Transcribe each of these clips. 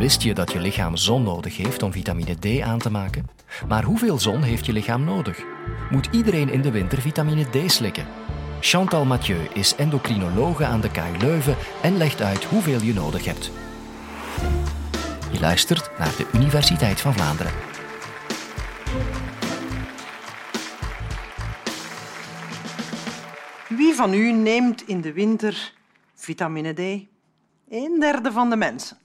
Wist je dat je lichaam zon nodig heeft om vitamine D aan te maken? Maar hoeveel zon heeft je lichaam nodig? Moet iedereen in de winter vitamine D slikken? Chantal Mathieu is endocrinologe aan de KU Leuven en legt uit hoeveel je nodig hebt. Je luistert naar de Universiteit van Vlaanderen. Wie van u neemt in de winter vitamine D? Een derde van de mensen.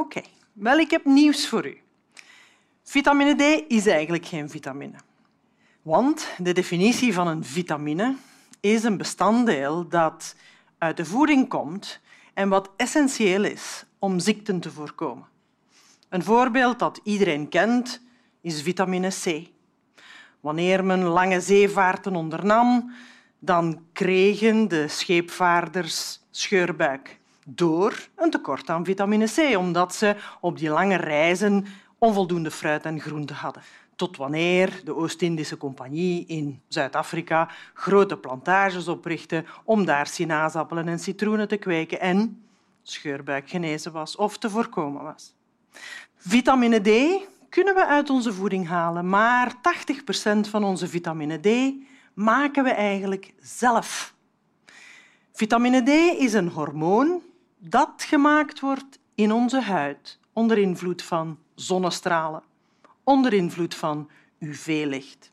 Oké, wel, ik heb nieuws voor u. Vitamine D is eigenlijk geen vitamine. Want de definitie van een vitamine is een bestanddeel dat uit de voeding komt en wat essentieel is om ziekten te voorkomen. Een voorbeeld dat iedereen kent is vitamine C. Wanneer men lange zeevaarten ondernam, dan kregen de scheepvaarders scheurbuik door een tekort aan vitamine C, omdat ze op die lange reizen onvoldoende fruit en groente hadden. Tot wanneer de Oost-Indische Compagnie in Zuid-Afrika grote plantages oprichtte om daar sinaasappelen en citroenen te kweken en scheurbuik genezen was of te voorkomen was. Vitamine D kunnen we uit onze voeding halen, maar 80 procent van onze vitamine D maken we eigenlijk zelf. Vitamine D is een hormoon dat gemaakt wordt in onze huid onder invloed van zonnestralen, onder invloed van UV-licht.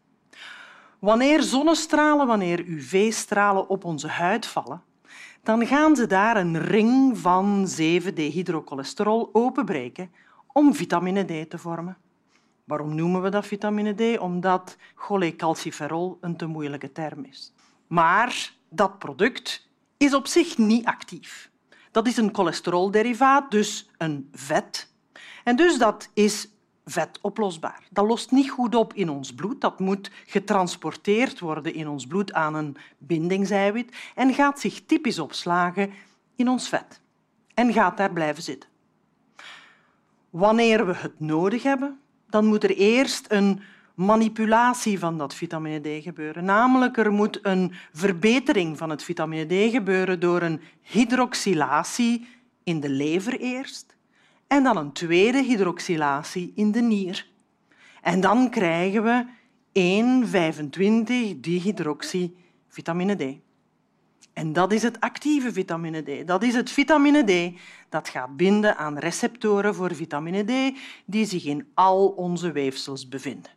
Wanneer zonnestralen, wanneer UV-stralen op onze huid vallen, dan gaan ze daar een ring van 7-dehydrocholesterol openbreken om vitamine D te vormen. Waarom noemen we dat vitamine D? Omdat cholecalciferol een te moeilijke term is. Maar dat product is op zich niet actief. Dat is een cholesterolderivaat, dus een vet. En dus dat is vetoplosbaar. Dat lost niet goed op in ons bloed. Dat moet getransporteerd worden in ons bloed aan een bindingseiwit en gaat zich typisch opslagen in ons vet en gaat daar blijven zitten. Wanneer we het nodig hebben, dan moet er eerst een manipulatie van dat vitamine D gebeuren. Namelijk, er moet een verbetering van het vitamine D gebeuren door een hydroxylatie in de lever eerst en dan een tweede hydroxylatie in de nier. En dan krijgen we 1,25 dihydroxy vitamine D. En dat is het actieve vitamine D. Dat is het vitamine D dat gaat binden aan receptoren voor vitamine D die zich in al onze weefsels bevinden.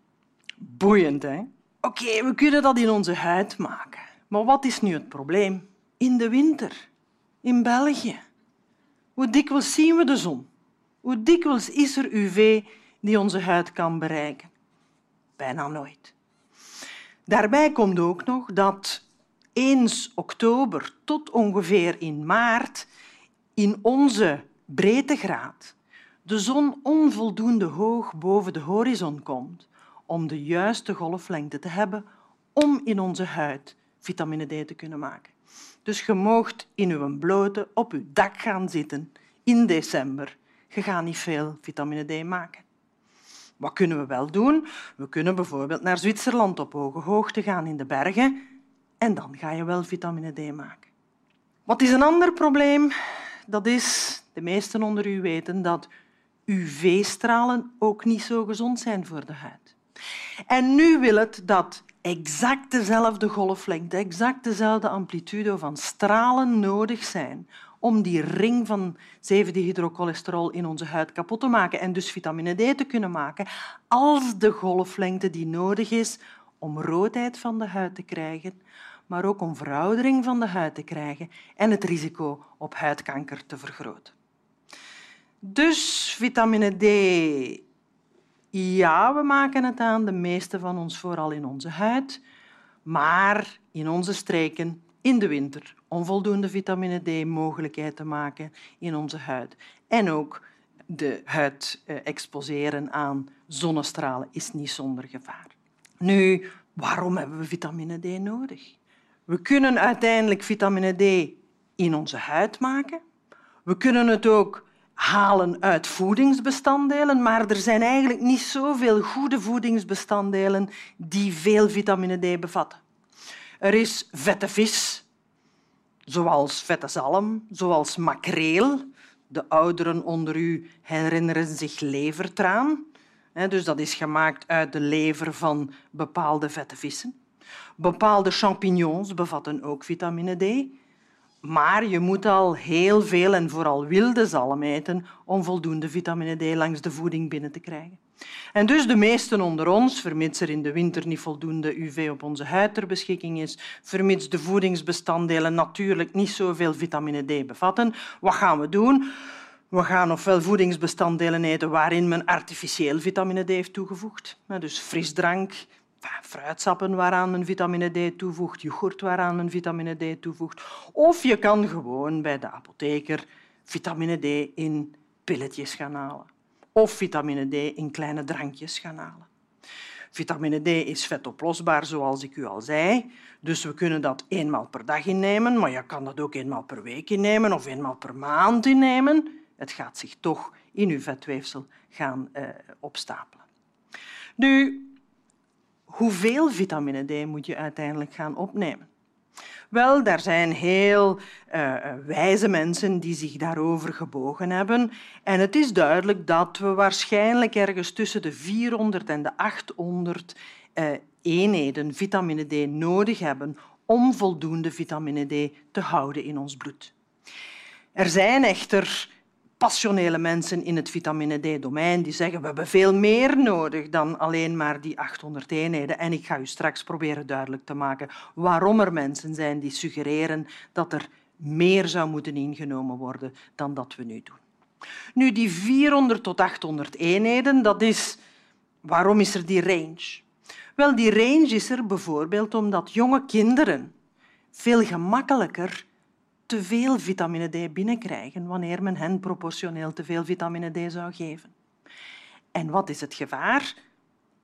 Boeiend, hè? Oké, we kunnen dat in onze huid maken. Maar wat is nu het probleem? In de winter, in België. Hoe dikwijls zien we de zon? Hoe dikwijls is er UV die onze huid kan bereiken? Bijna nooit. Daarbij komt ook nog dat eens oktober tot ongeveer in maart in onze breedtegraad de zon onvoldoende hoog boven de horizon komt om de juiste golflengte te hebben om in onze huid vitamine D te kunnen maken. Dus je moogt in uw blote op uw dak gaan zitten in december. Je gaat niet veel vitamine D maken. Wat kunnen we wel doen? We kunnen bijvoorbeeld naar Zwitserland op hoge hoogte gaan in de bergen en dan ga je wel vitamine D maken. Wat is een ander probleem? Dat is, de meesten onder u weten, dat UV-stralen ook niet zo gezond zijn voor de huid. En nu wil het dat exact dezelfde golflengte, exact dezelfde amplitude van stralen nodig zijn om die ring van 7-dihydrocholesterol in onze huid kapot te maken en dus vitamine D te kunnen maken, als de golflengte die nodig is om roodheid van de huid te krijgen, maar ook om veroudering van de huid te krijgen en het risico op huidkanker te vergroten. Dus vitamine D ja, we maken het aan, de meeste van ons vooral in onze huid, maar in onze streken in de winter onvoldoende vitamine D mogelijkheid te maken in onze huid. En ook de huid eh, exposeren aan zonnestralen is niet zonder gevaar. Nu, waarom hebben we vitamine D nodig? We kunnen uiteindelijk vitamine D in onze huid maken. We kunnen het ook halen uit voedingsbestanddelen, maar er zijn eigenlijk niet zoveel goede voedingsbestanddelen die veel vitamine D bevatten. Er is vette vis, zoals vette zalm, zoals makreel, De ouderen onder u herinneren zich levertraan. Dus dat is gemaakt uit de lever van bepaalde vette vissen. Bepaalde champignons bevatten ook vitamine D. Maar je moet al heel veel en vooral wilde zalm eten om voldoende vitamine D langs de voeding binnen te krijgen. En dus de meesten onder ons, vermits er in de winter niet voldoende UV op onze huid ter beschikking is, vermits de voedingsbestanddelen natuurlijk niet zoveel vitamine D bevatten, wat gaan we doen? We gaan ofwel voedingsbestanddelen eten waarin men artificieel vitamine D heeft toegevoegd, dus frisdrank, fruitsappen waaraan men vitamine D toevoegt, yoghurt waaraan men vitamine D toevoegt. Of je kan gewoon bij de apotheker vitamine D in pilletjes gaan halen. Of vitamine D in kleine drankjes gaan halen. Vitamine D is vetoplosbaar, zoals ik u al zei. Dus we kunnen dat eenmaal per dag innemen, maar je kan dat ook eenmaal per week innemen of eenmaal per maand innemen. Het gaat zich toch in uw vetweefsel gaan uh, opstapelen. Nu, hoeveel vitamine D moet je uiteindelijk gaan opnemen? Wel, er zijn heel uh, wijze mensen die zich daarover gebogen hebben. En het is duidelijk dat we waarschijnlijk ergens tussen de 400 en de 800 uh, eenheden vitamine D nodig hebben om voldoende vitamine D te houden in ons bloed. Er zijn echter passionele mensen in het vitamine D-domein die zeggen we hebben veel meer nodig dan alleen maar die 800 eenheden. En ik ga u straks proberen duidelijk te maken waarom er mensen zijn die suggereren dat er meer zou moeten ingenomen worden dan dat we nu doen. Nu, die 400 tot 800 eenheden, dat is... Waarom is er die range? Wel, die range is er bijvoorbeeld omdat jonge kinderen veel gemakkelijker te veel vitamine D binnenkrijgen wanneer men hen proportioneel te veel vitamine D zou geven. En wat is het gevaar?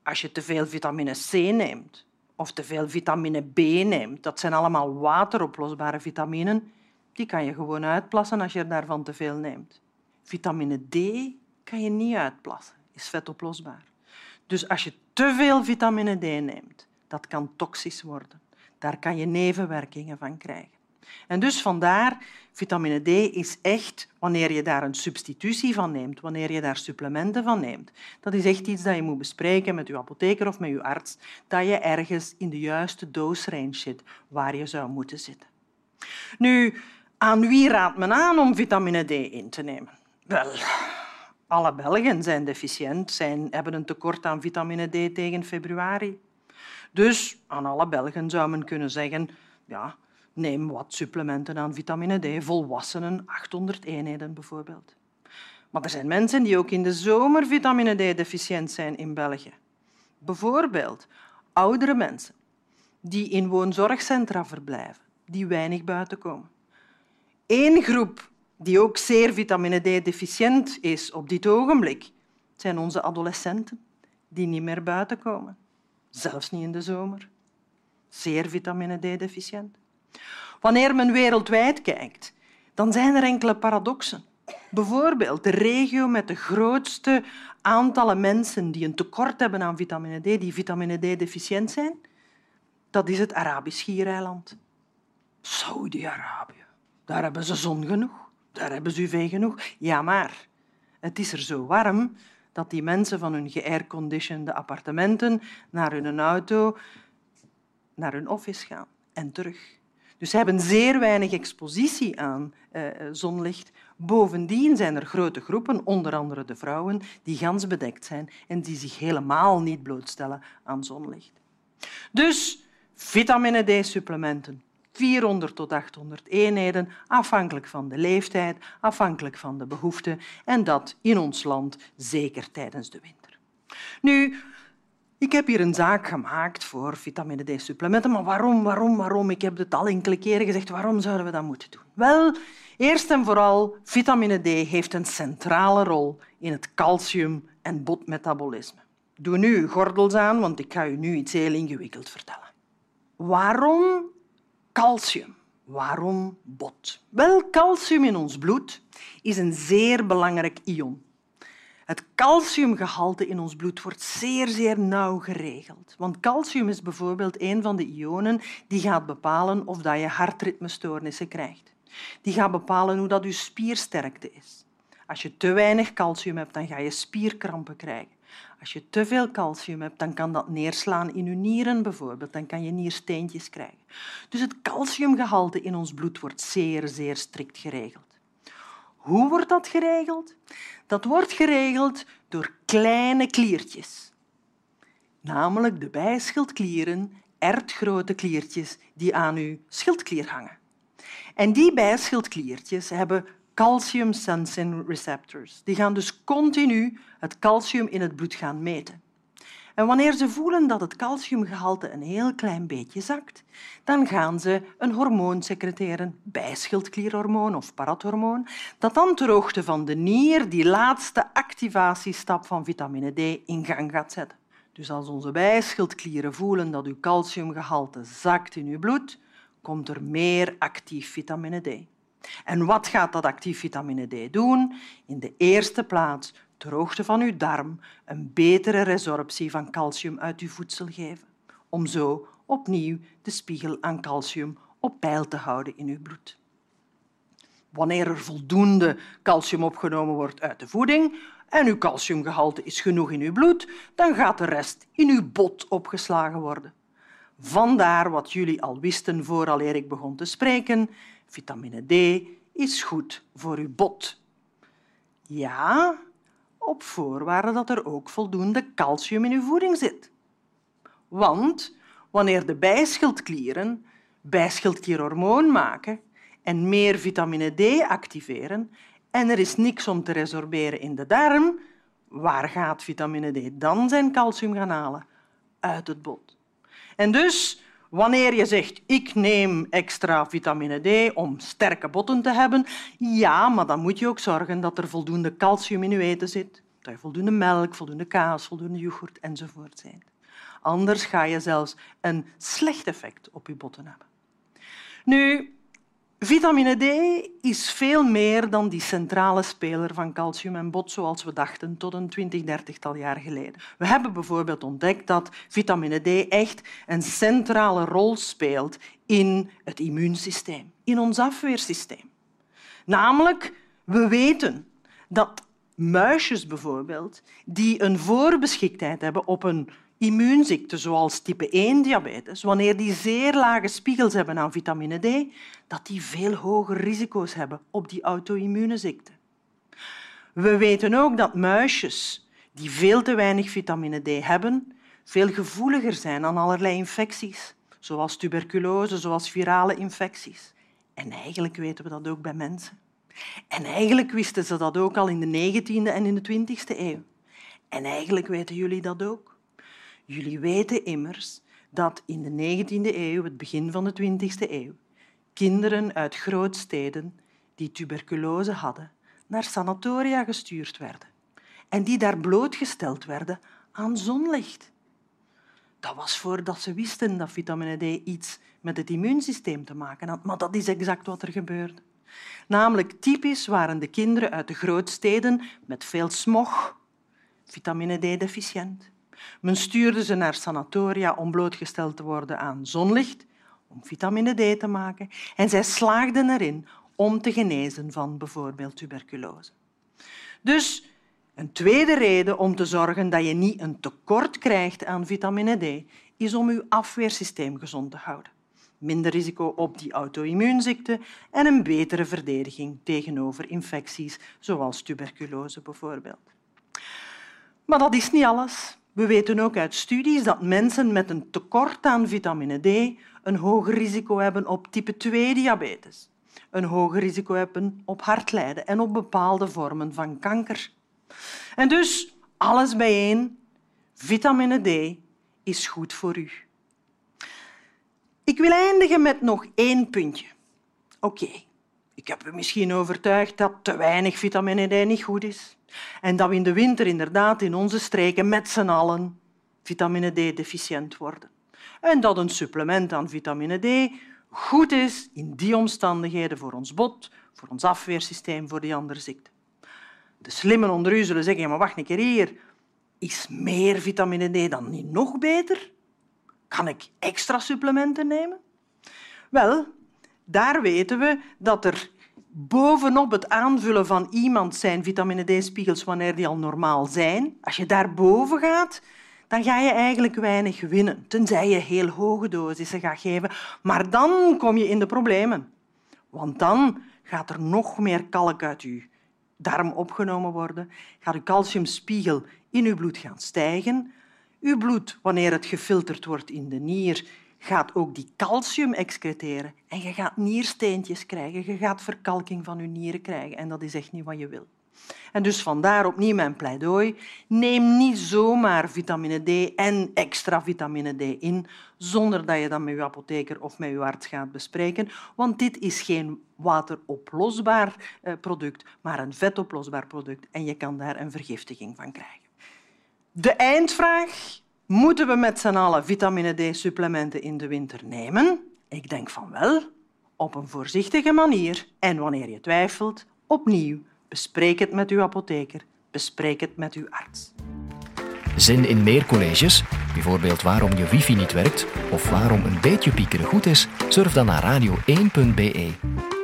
Als je te veel vitamine C neemt of te veel vitamine B neemt, dat zijn allemaal wateroplosbare vitaminen, die kan je gewoon uitplassen als je daarvan te veel neemt. Vitamine D kan je niet uitplassen, is vetoplosbaar. Dus als je te veel vitamine D neemt, dat kan toxisch worden. Daar kan je nevenwerkingen van krijgen. En dus vandaar, vitamine D is echt, wanneer je daar een substitutie van neemt, wanneer je daar supplementen van neemt, dat is echt iets dat je moet bespreken met je apotheker of met je arts, dat je ergens in de juiste dose zit waar je zou moeten zitten. Nu, aan wie raadt men aan om vitamine D in te nemen? Wel, alle Belgen zijn deficiënt, zijn, hebben een tekort aan vitamine D tegen februari. Dus aan alle Belgen zou men kunnen zeggen, ja, Neem wat supplementen aan vitamine D, volwassenen 800 eenheden bijvoorbeeld. Maar er zijn mensen die ook in de zomer vitamine D deficiënt zijn in België. Bijvoorbeeld oudere mensen die in woonzorgcentra verblijven, die weinig buiten komen. Eén groep die ook zeer vitamine D deficiënt is op dit ogenblik, zijn onze adolescenten die niet meer buiten komen, zelfs niet in de zomer. Zeer vitamine D deficiënt. Wanneer men wereldwijd kijkt, dan zijn er enkele paradoxen. Bijvoorbeeld de regio met de grootste aantallen mensen die een tekort hebben aan vitamine D, die vitamine D-deficiënt zijn, dat is het Arabisch Schiereiland. Saudi-Arabië. Daar hebben ze zon genoeg. Daar hebben ze UV genoeg. Ja, maar het is er zo warm dat die mensen van hun geairconditionede appartementen naar hun auto, naar hun office gaan en terug. Dus ze hebben zeer weinig expositie aan uh, zonlicht. Bovendien zijn er grote groepen, onder andere de vrouwen, die gans bedekt zijn en die zich helemaal niet blootstellen aan zonlicht. Dus vitamine D-supplementen, 400 tot 800 eenheden, afhankelijk van de leeftijd, afhankelijk van de behoeften, en dat in ons land zeker tijdens de winter. Nu, ik heb hier een zaak gemaakt voor vitamine D-supplementen, maar waarom, waarom, waarom? Ik heb het al enkele keren gezegd, waarom zouden we dat moeten doen? Wel, eerst en vooral, vitamine D heeft een centrale rol in het calcium- en botmetabolisme. Doe nu uw gordels aan, want ik ga u nu iets heel ingewikkeld vertellen. Waarom calcium? Waarom bot? Wel, calcium in ons bloed is een zeer belangrijk ion. Het calciumgehalte in ons bloed wordt zeer, zeer nauw geregeld. Want calcium is bijvoorbeeld een van de ionen die gaat bepalen of dat je hartritmestoornissen krijgt. Die gaat bepalen hoe dat je spiersterkte is. Als je te weinig calcium hebt, dan ga je spierkrampen krijgen. Als je te veel calcium hebt, dan kan dat neerslaan in je nieren bijvoorbeeld. Dan kan je niersteentjes krijgen. Dus het calciumgehalte in ons bloed wordt zeer, zeer strikt geregeld. Hoe wordt dat geregeld? Dat wordt geregeld door kleine kliertjes. Namelijk de bijschildklieren, ertgrote kliertjes die aan uw schildklier hangen. En die bijschildkliertjes hebben calcium sensing receptors. Die gaan dus continu het calcium in het bloed gaan meten. En wanneer ze voelen dat het calciumgehalte een heel klein beetje zakt, dan gaan ze een hormoon secreteren, bijschildklierhormoon of parathormoon, dat dan ter hoogte van de nier die laatste activatiestap van vitamine D in gang gaat zetten. Dus als onze bijschildklieren voelen dat uw calciumgehalte zakt in uw bloed, komt er meer actief vitamine D. En wat gaat dat actief vitamine D doen? In de eerste plaats ter hoogte van uw darm een betere resorptie van calcium uit uw voedsel geven, om zo opnieuw de spiegel aan calcium op peil te houden in uw bloed. Wanneer er voldoende calcium opgenomen wordt uit de voeding en uw calciumgehalte is genoeg in uw bloed, dan gaat de rest in uw bot opgeslagen worden. Vandaar wat jullie al wisten vooraleer ik begon te spreken. Vitamine D is goed voor uw bot. Ja, op voorwaarde dat er ook voldoende calcium in uw voeding zit. Want wanneer de bijschildklieren bijschildklierhormoon maken en meer vitamine D activeren en er is niks om te resorberen in de darm, waar gaat vitamine D dan zijn calcium gaan halen? Uit het bot. En dus, wanneer je zegt ik neem extra vitamine D om sterke botten te hebben, ja, maar dan moet je ook zorgen dat er voldoende calcium in je eten zit, dat je voldoende melk, voldoende kaas, voldoende yoghurt enzovoort zijn. Anders ga je zelfs een slecht effect op je botten hebben. Nu, Vitamine D is veel meer dan die centrale speler van calcium en bot, zoals we dachten tot een twintig, dertigtal jaar geleden. We hebben bijvoorbeeld ontdekt dat vitamine D echt een centrale rol speelt in het immuunsysteem, in ons afweersysteem. Namelijk, we weten dat muisjes bijvoorbeeld, die een voorbeschiktheid hebben op een immuunziekten zoals type 1 diabetes, wanneer die zeer lage spiegels hebben aan vitamine D, dat die veel hoger risico's hebben op die auto-immune. We weten ook dat muisjes die veel te weinig vitamine D hebben, veel gevoeliger zijn aan allerlei infecties, zoals tuberculose, zoals virale infecties. En eigenlijk weten we dat ook bij mensen. En eigenlijk wisten ze dat ook al in de 19e en in de 20e eeuw. En eigenlijk weten jullie dat ook. Jullie weten immers dat in de 19e eeuw, het begin van de 20e eeuw, kinderen uit grootsteden die tuberculose hadden, naar sanatoria gestuurd werden en die daar blootgesteld werden aan zonlicht. Dat was voordat ze wisten dat vitamine D iets met het immuunsysteem te maken had, maar dat is exact wat er gebeurde. Namelijk typisch waren de kinderen uit de grootsteden met veel smog, vitamine D-deficiënt. Men stuurde ze naar sanatoria om blootgesteld te worden aan zonlicht, om vitamine D te maken, en zij slaagden erin om te genezen van bijvoorbeeld tuberculose. Dus een tweede reden om te zorgen dat je niet een tekort krijgt aan vitamine D is om je afweersysteem gezond te houden. Minder risico op die auto-immuunziekte en een betere verdediging tegenover infecties zoals tuberculose bijvoorbeeld. Maar dat is niet alles. We weten ook uit studies dat mensen met een tekort aan vitamine D een hoger risico hebben op type 2 diabetes, een hoger risico hebben op hartlijden en op bepaalde vormen van kanker. En dus alles bijeen, vitamine D is goed voor u. Ik wil eindigen met nog één puntje. Oké, ik heb u misschien overtuigd dat te weinig vitamine D niet goed is. En dat we in de winter inderdaad in onze streken met z'n allen vitamine D-deficiënt worden. En dat een supplement aan vitamine D goed is in die omstandigheden voor ons bot, voor ons afweersysteem, voor die andere ziekten. De slimmen onder u zullen zeggen, maar wacht een keer hier. Is meer vitamine D dan niet nog beter? Kan ik extra supplementen nemen? Wel, daar weten we dat er bovenop het aanvullen van iemand zijn vitamine D-spiegels wanneer die al normaal zijn, als je daarboven gaat, dan ga je eigenlijk weinig winnen, tenzij je heel hoge dosissen gaat geven. Maar dan kom je in de problemen. Want dan gaat er nog meer kalk uit je darm opgenomen worden, gaat uw calciumspiegel in uw bloed gaan stijgen. Uw bloed, wanneer het gefilterd wordt in de nier, gaat ook die calcium excreteren en je gaat niersteentjes krijgen, je gaat verkalking van je nieren krijgen en dat is echt niet wat je wil. En dus vandaar opnieuw mijn pleidooi. Neem niet zomaar vitamine D en extra vitamine D in zonder dat je dat met je apotheker of met je arts gaat bespreken, want dit is geen wateroplosbaar eh, product, maar een vetoplosbaar product en je kan daar een vergiftiging van krijgen. De eindvraag Moeten we met z'n allen vitamine D-supplementen in de winter nemen? Ik denk van wel, op een voorzichtige manier. En wanneer je twijfelt, opnieuw, bespreek het met uw apotheker, bespreek het met uw arts. Zin in meer colleges? Bijvoorbeeld waarom je wifi niet werkt of waarom een beetje piekeren goed is? Surf dan naar radio1.be.